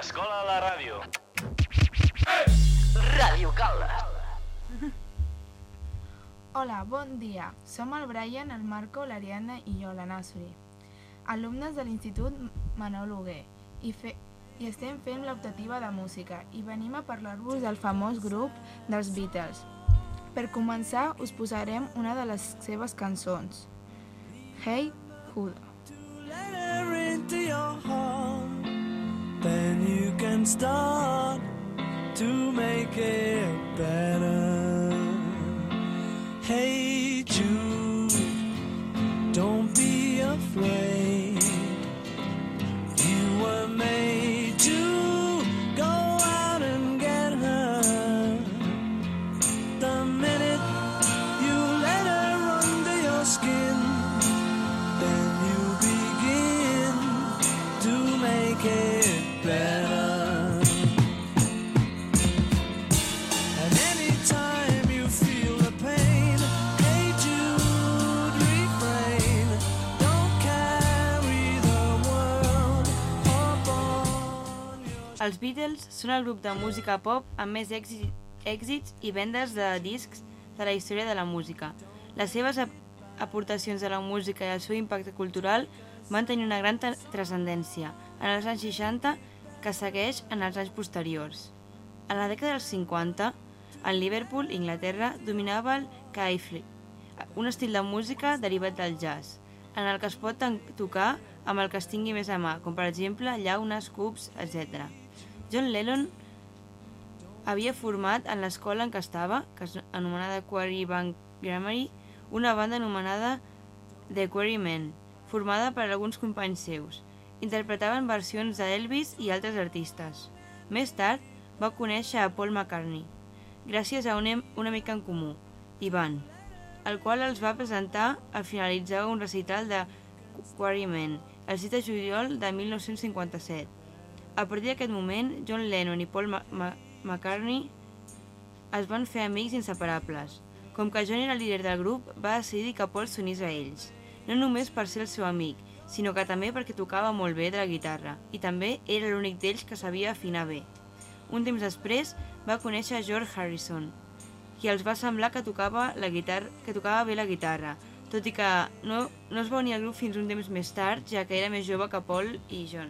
L'escola a la ràdio. Ràdio Cala. Hola, bon dia. Som el Brian, el Marco, l'Ariadna i jo, la Nasuri, alumnes de l'Institut Manol Huguer, i, fe i estem fent l'optativa de música i venim a parlar-vos del famós grup dels Beatles. Per començar, us posarem una de les seves cançons, Hey Jude. let her into your heart, you can start to make it better. Hey Jude, don't be afraid. Els Beatles són el grup de música pop amb més èxits, i vendes de discs de la història de la música. Les seves ap aportacions a la música i el seu impacte cultural van tenir una gran tra- transcendència en els anys 60 que segueix en els anys posteriors. A la dècada dels 50, en Liverpool, Inglaterra, dominava el caifli, un estil de música derivat del jazz, en el que es pot tocar amb el que es tingui més a mà, com per exemple llaunes, cubs, etc. John Lennon havia format en l'escola en què estava, que és anomenada Quarry Bank Grammar, una banda anomenada The Quarrymen, formada per alguns companys seus. Interpretaven versions d'Elvis i altres artistes. Més tard, va conèixer a Paul McCartney, gràcies a un, un amic en comú, Ivan, el qual els va presentar al finalitzar un recital de Quarrymen, el 6 de juliol de 1957. A partir d'aquest moment, John Lennon i Paul McCartney es van fer amics inseparables. Com que John era el líder del grup, va decidir que Paul s'unís a ells, no només per ser el seu amic, sinó que també perquè tocava molt bé de la guitarra, i també era l'únic d'ells que sabia afinar bé. Un temps després va conèixer George Harrison, qui els va semblar que tocava, la guitarra, que tocava bé la guitarra, tot i que no, no es va unir al grup fins un temps més tard, ja que era més jove que Paul i John.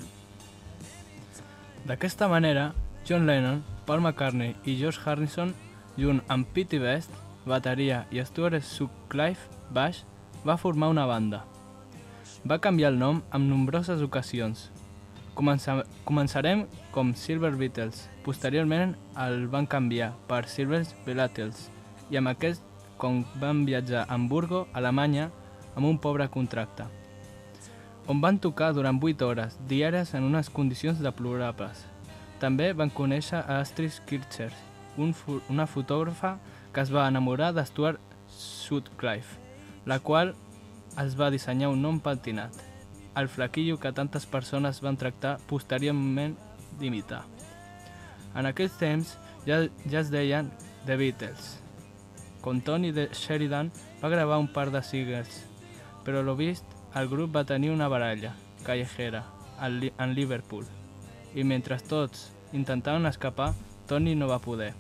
D'aquesta manera, John Lennon, Paul McCartney i George Harrison, junt amb Pete Best, bateria i Stuart Sutcliffe, baix, va formar una banda. Va canviar el nom en nombroses ocasions. Comença començarem com Silver Beatles, posteriorment el van canviar per Silver Beatles i amb aquest com van viatjar a Hamburgo, Alemanya, amb un pobre contracte on van tocar durant 8 hores diàries en unes condicions deplorables. També van conèixer a Astrid Kircher, un fo una fotògrafa que es va enamorar de Sutcliffe, la qual es va dissenyar un nom pentinat, el flaquillo que tantes persones van tractar posteriorment d'imitar. En aquells temps ja, ja es deien The Beatles. Con Tony de Sheridan va gravar un par de singles, però lo vist el grup va tenir una baralla callejera en Li- en Liverpool i mentre tots intentaven escapar, Tony no va poder.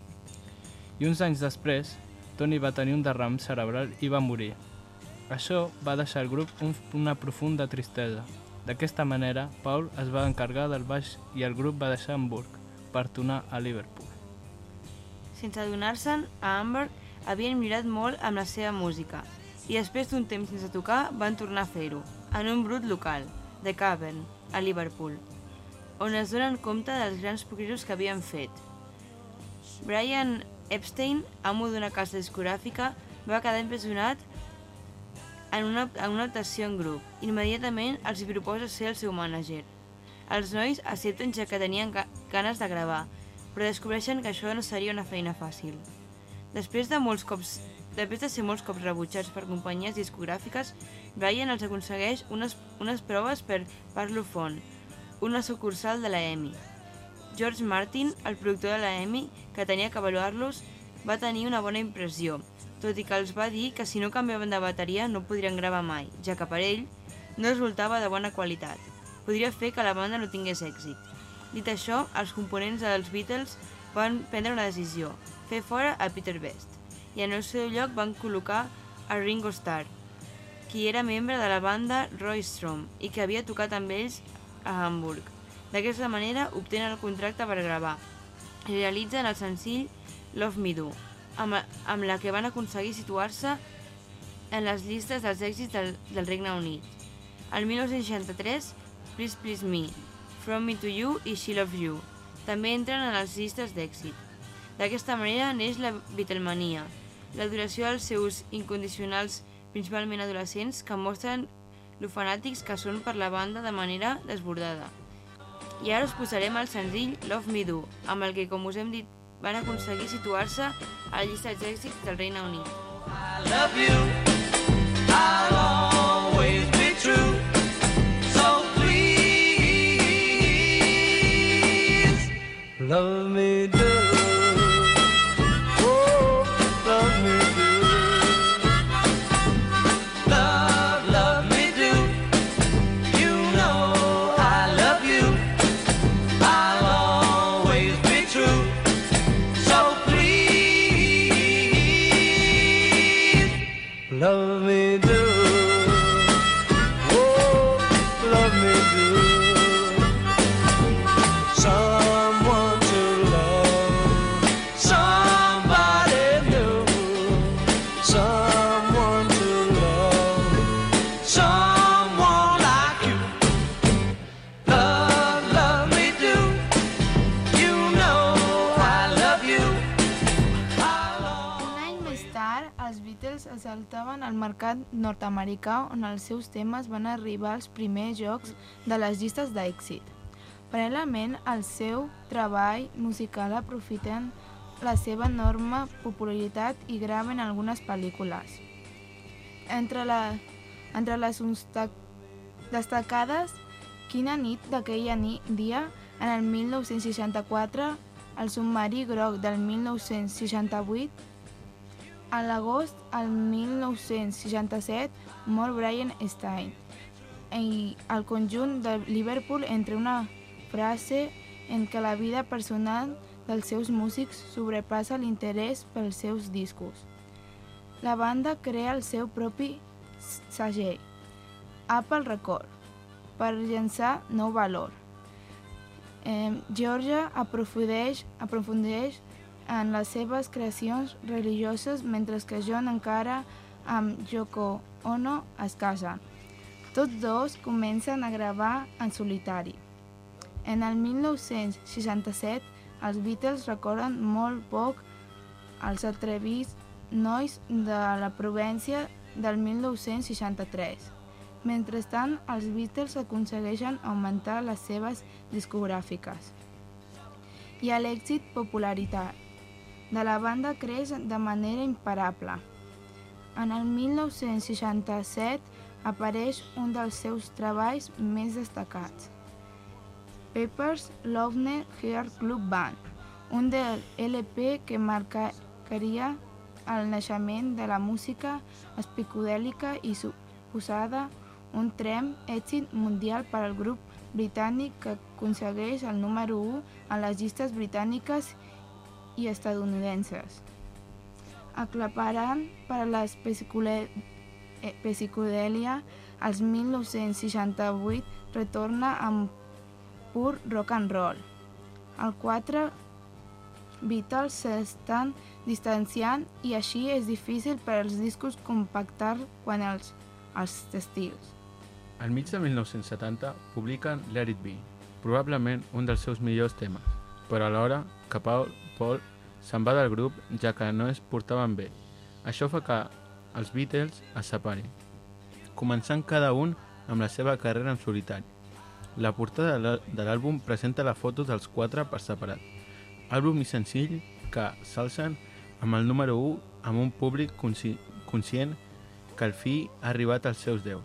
I uns anys després, Tony va tenir un derram cerebral i va morir. Això va deixar al grup un, una profunda tristesa. D'aquesta manera, Paul es va encarregar del baix i el grup va deixar Hamburg per tornar a Liverpool. Sense adonar-se'n, a Hamburg havien millorat molt amb la seva música i després d'un temps sense tocar van tornar a fer-ho, en un brut local, The Cavern, a Liverpool, on es donen compte dels grans progressos que havien fet. Brian Epstein, amo d'una casa discogràfica, va quedar impressionat en una, en una actuació en grup. Immediatament els proposa ser el seu mànager. Els nois accepten ja que tenien ga- ganes de gravar, però descobreixen que això no seria una feina fàcil. Després de molts cops Després de ser molts cops rebutjats per companyies discogràfiques, Brian els aconsegueix unes, unes proves per Parlophone, una sucursal de la EMI. George Martin, el productor de la EMI, que tenia que avaluar-los, va tenir una bona impressió, tot i que els va dir que si no canviaven de bateria no podrien gravar mai, ja que per ell no resultava de bona qualitat. Podria fer que la banda no tingués èxit. Dit això, els components dels Beatles van prendre una decisió, fer fora a Peter Best, i en el seu lloc van col·locar a Ringo Starr, qui era membre de la banda Roy Strom i que havia tocat amb ells a Hamburg. D'aquesta manera obtenen el contracte per gravar i realitzen el senzill Love Me Do, amb, amb la que van aconseguir situar-se en les llistes dels èxits del, del Regne Unit. El 1963, Please Please Me, From Me to You i She Loves You també entren en les llistes d'èxit. D'aquesta manera neix la Beatlemania, la duració dels seus incondicionals principalment adolescents que mostren lo fanàtics que són per la banda de manera desbordada. I ara us posarem el senzill Love Me Do, amb el que, com us hem dit, van aconseguir situar-se a la llista d'èxits del Regne Unit. I love you. I'll always Saltaven al mercat nord-americà on els seus temes van arribar als primers jocs de les llistes d'èxit. Paral·lelament al seu treball musical aprofiten la seva enorme popularitat i graven algunes pel·lícules. Entre, la, entre les destacades Quina nit d'aquella ni- dia, en el 1964, el submarí groc del 1968, a l'agost del 1967 mor Brian Stein i el conjunt de Liverpool entre una frase en què la vida personal dels seus músics sobrepassa l'interès pels seus discos. La banda crea el seu propi segell, Apple Record, per llançar nou valor. Eh, Georgia aprofundeix, aprofundeix en les seves creacions religioses mentre que John encara amb Yoko Ono es casen. Tots dos comencen a gravar en solitari. En el 1967, els Beatles recorden molt poc els atrevits nois de la província del 1963. Mentrestant, els Beatles aconsegueixen augmentar les seves discogràfiques. I a l'èxit popularitat de la banda creix de manera imparable. En el 1967 apareix un dels seus treballs més destacats, Pepper's Lonely Heart Club Band, un del LP que marcaria el naixement de la música espicodèlica i suposada un trem èxit mundial per al grup britànic que aconsegueix el número 1 en les llistes britàniques i estadounidenses. Aclaparant per a la psicodèlia, els 1968 retorna amb pur rock and roll. El 4 Beatles s'estan distanciant i així és difícil per als discos compactar quan els, els estils. Al mig de 1970 publiquen Let It Be, probablement un dels seus millors temes, però alhora que Paul, Paul se'n va del grup ja que no es portaven bé. Això fa que els Beatles es separin, començant cada un amb la seva carrera en solitari. La portada de l'à- de l'àlbum presenta la foto dels quatre per separat. Àlbum i senzill que s'alcen amb el número 1 amb un públic consci conscient que el fi ha arribat als seus déus.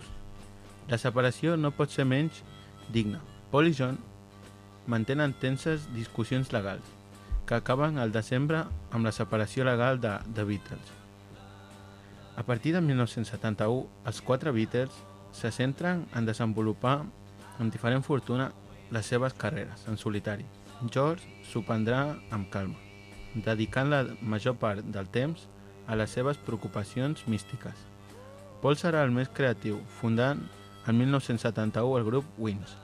La separació no pot ser menys digna. Paul i John mantenen tenses discussions legals que acaben al desembre amb la separació legal de The Beatles. A partir de 1971, els quatre Beatles se centren en desenvolupar amb diferent fortuna les seves carreres en solitari. George s'ho prendrà amb calma, dedicant la major part del temps a les seves preocupacions místiques. Paul serà el més creatiu, fundant en 1971 el grup Wings.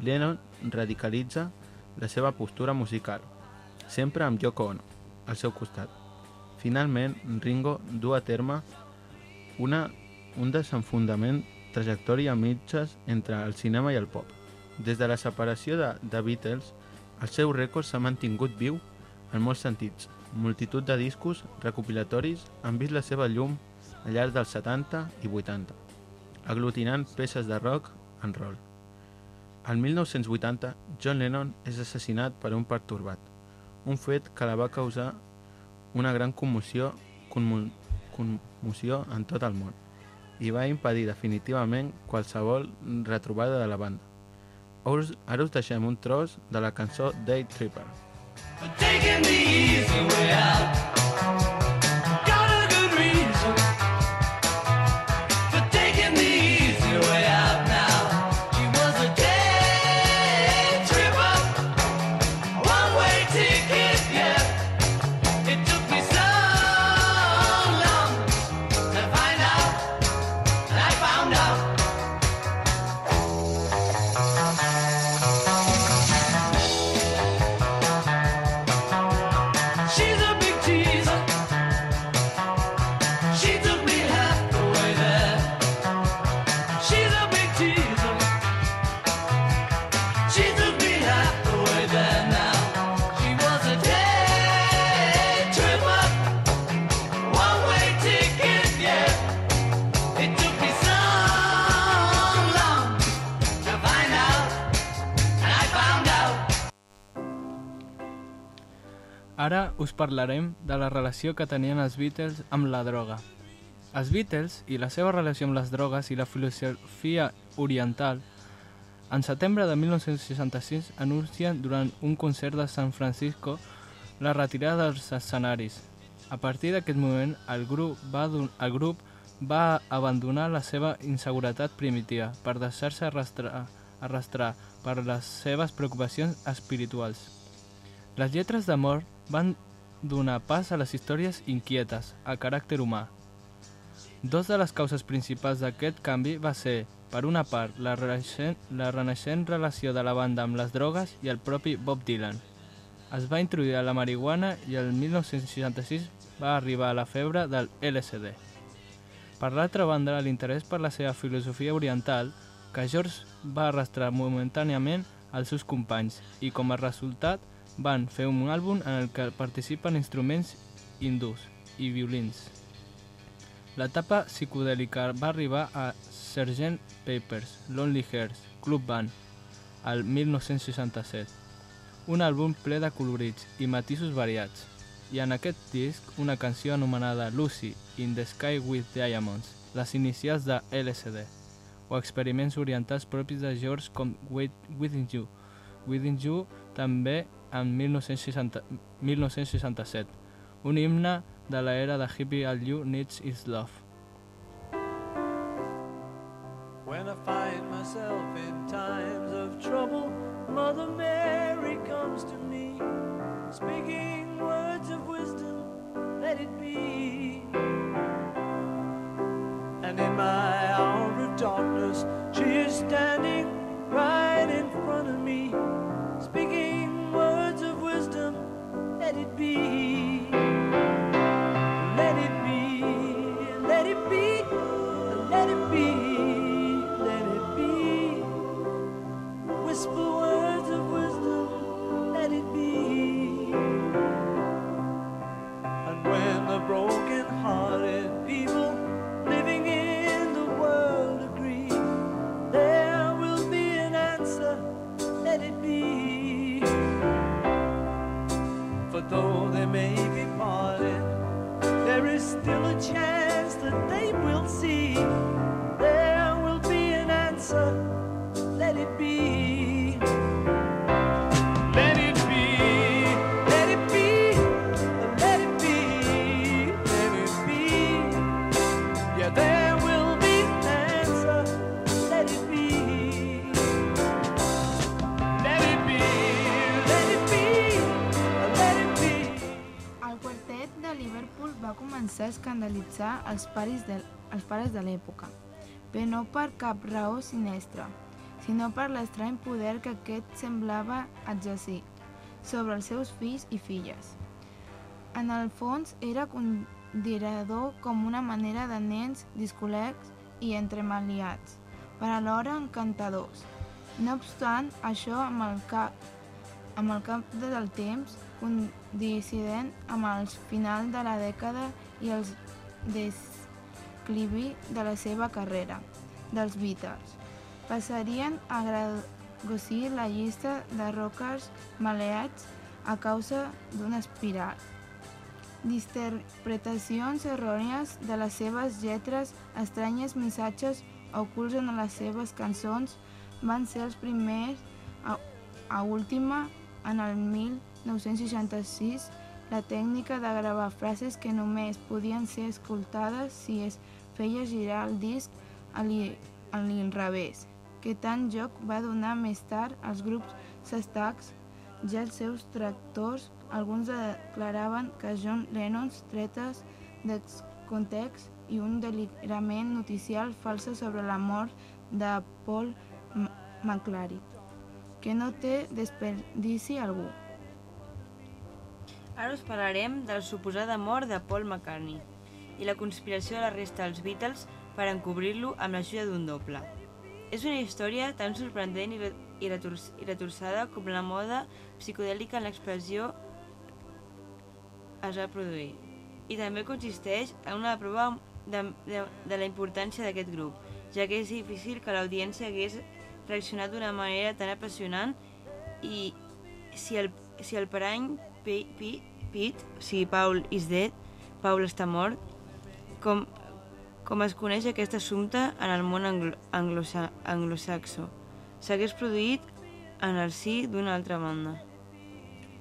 Lennon radicalitza la seva postura musical, sempre amb Yoko Ono al seu costat. Finalment, Ringo du a terme una, un desenfundament trajectòria a mitges entre el cinema i el pop. Des de la separació de The Beatles, el seu rècord s'ha mantingut viu en molts sentits. Multitud de discos recopilatoris han vist la seva llum al llarg dels 70 i 80, aglutinant peces de rock en roll. El 1980, John Lennon és assassinat per un pertorbat, un fet que la va causar una gran commoció, commo, commoció en tot el món i va impedir definitivament qualsevol retrobada de la banda. Us, ara us deixem un tros de la cançó Day Tripper. Taking the easy way out. Ara us parlarem de la relació que tenien els Beatles amb la droga. Els Beatles i la seva relació amb les drogues i la filosofia oriental en setembre de 1966 anuncien durant un concert de San Francisco la retirada dels escenaris. A partir d'aquest moment, el grup, va el grup va abandonar la seva inseguretat primitiva per deixar-se arrastrar, arrastrar per les seves preocupacions espirituals. Les lletres d'amor van donar pas a les històries inquietes, a caràcter humà. Dos de les causes principals d'aquest canvi va ser, per una part, la renaixent, la renaixent relació de la banda amb les drogues i el propi Bob Dylan. Es va introduir la marihuana i el 1966 va arribar la febre del LSD. Per l'altra banda, l'interès per la seva filosofia oriental, que George va arrastrar momentàniament als seus companys i com a resultat van fer un àlbum en el que participen instruments hindús i violins. L'etapa psicodèlica va arribar a Sgt. Papers, Lonely Hearts, Club Band, al 1967. Un àlbum ple de colorits i matisos variats, i en aquest disc una canció anomenada Lucy in the Sky with Diamonds, les inicials de LSD, o experiments orientals propis de George com Within You, Within You també en 1960, 1967, un himne de l'era de hippie All You Needs Is Love. Escandalitzar els pares de, els pares de l'època, però no per cap raó sinistra, sinó per l'estrany poder que aquest semblava exercir sobre els seus fills i filles. En el fons era considerador com una manera de nens discolecs i entremaliats, per alhora encantadors. No obstant, això amb el cap amb el cap del temps, coincident amb el final de la dècada i els desclivi de la seva carrera, dels Beatles. Passarien a grossir la llista de rockers maleats a causa d'una espiral. D'interpretacions errònies de les seves lletres, estranyes missatges ocults en les seves cançons van ser els primers a, a última en el 1966 la tècnica de gravar frases que només podien ser escoltades si es feia girar el disc a l'inrevés, que tant joc va donar més tard als grups Sestacs, ja els seus tractors, alguns declaraven que John Lennon tretes del context i un delirament noticial falsa sobre la mort de Paul McClary que no té desperdici algú. Ara us parlarem de la suposada mort de Paul McCartney i la conspiració de la resta dels Beatles per encobrir-lo amb l'ajuda d'un doble. És una història tan sorprendent i, i, retors i retorçada com la moda psicodèlica en l'expressió es va produir. I també consisteix en una prova de, de, de la importància d'aquest grup, ja que és difícil que l'audiència hagués reaccionat d'una manera tan apassionant i si el, si el parany Pi- Pete, o sigui Paul is dead, Paul està mort, com, com es coneix aquest assumpte en el món anglo, anglosa, anglosaxo, s'hagués produït en el sí d'una altra banda.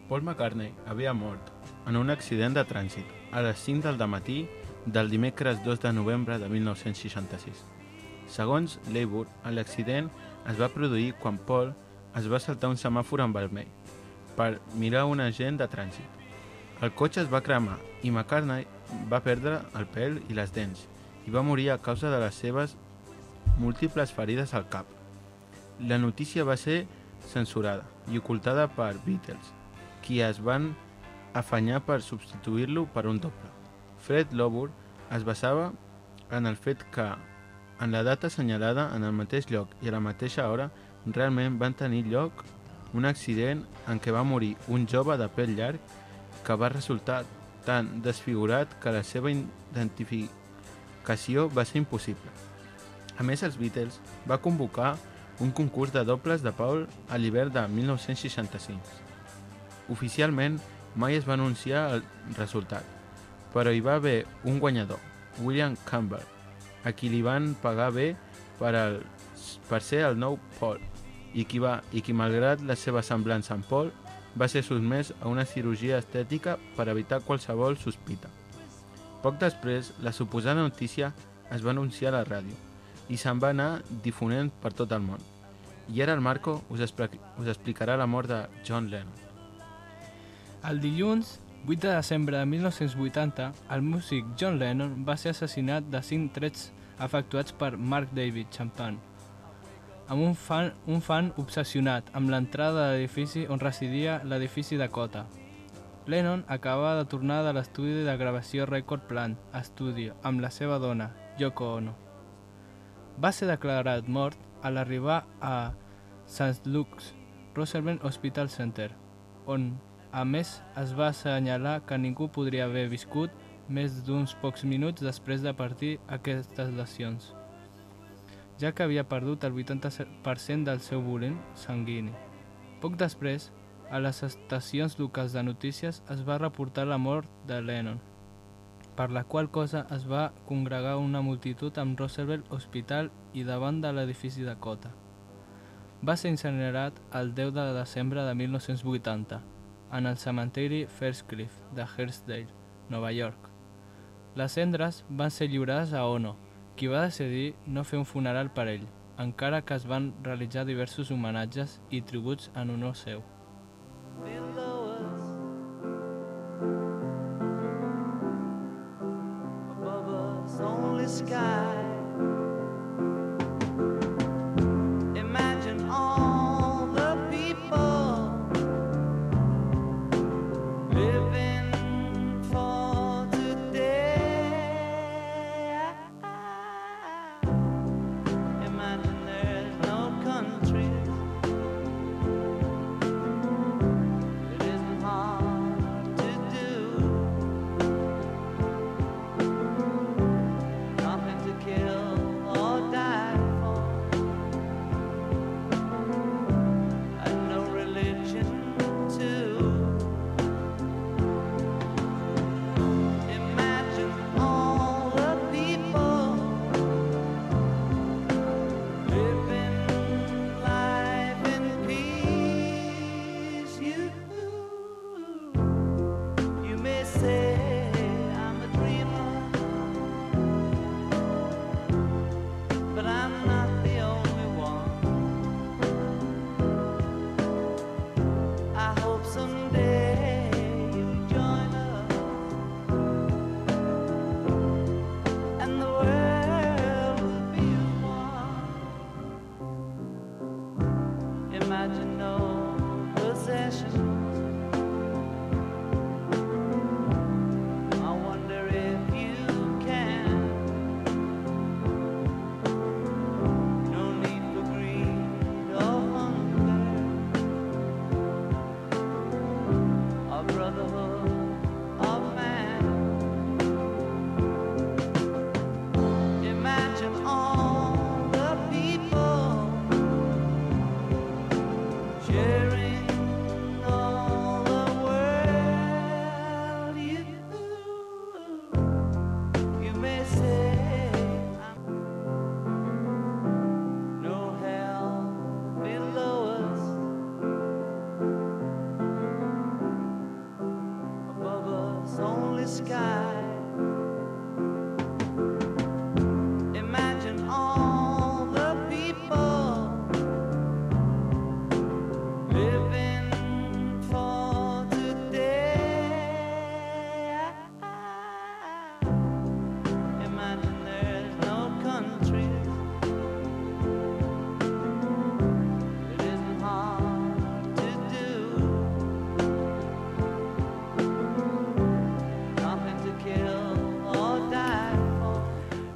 Paul McCartney havia mort en un accident de trànsit a les 5 del matí del dimecres 2 de novembre de 1966. Segons Labour, l'accident es va produir quan Paul es va saltar un semàfor en vermell per mirar un agent de trànsit. El cotxe es va cremar i McCartney va perdre el pèl i les dents i va morir a causa de les seves múltiples ferides al cap. La notícia va ser censurada i ocultada per Beatles, qui es van afanyar per substituir-lo per un doble. Fred Lobour es basava en el fet que en la data assenyalada en el mateix lloc i a la mateixa hora realment van tenir lloc un accident en què va morir un jove de pèl llarg que va resultar tan desfigurat que la seva identificació va ser impossible. A més, els Beatles va convocar un concurs de dobles de Paul a l'hivern de 1965. Oficialment, mai es va anunciar el resultat, però hi va haver un guanyador, William Campbell, a qui li van pagar bé per, el, per ser el nou Paul, i qui, va, i qui malgrat la seva semblança amb Paul, va ser sotmès a una cirurgia estètica per evitar qualsevol sospita. Poc després, la suposada notícia es va anunciar a la ràdio i se'n va anar difonent per tot el món. I ara el Marco us, us explicarà la mort de John Lennon. El dilluns 8 de desembre de 1980, el músic John Lennon va ser assassinat de cinc trets efectuats per Mark David Champagne, amb un fan, un fan obsessionat amb l'entrada de l'edifici on residia l'edifici Dakota. Lennon acabava de tornar de l'estudi de gravació Record Plant a estudi amb la seva dona, Yoko Ono. Va ser declarat mort a l'arribar a St. Luke's Roosevelt Hospital Center, on a més es va assenyalar que ningú podria haver viscut més d'uns pocs minuts després de partir aquestes lesions, ja que havia perdut el 80% del seu volum sanguini. Poc després, A les estacions locals de notícies es va reportar la mort de Lennon, per la qual cosa es va congregar una multitud amb Roosevelt Hospital i davant de l'edifici Dakota. Va ser incinerat el 10 de desembre de 1980 en el cementiri Cliff de Hillsdale, Nova York. Les cendres van ser lliurades a Ono, qui va decidir no fer un funeral per ell, encara que es van realitzar diversos homenatges i tributs en honor seu. below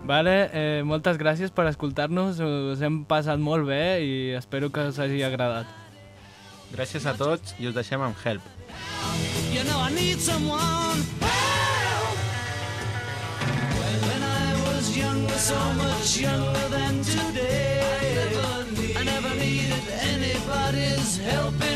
Vale, eh, moltes gràcies per escoltar-nos, us hem passat molt bé i espero que us hagi agradat. Gràcies a tots i us deixem amb Help. You know I need someone help. When I was younger, so much younger than today, I never, needed anybody's help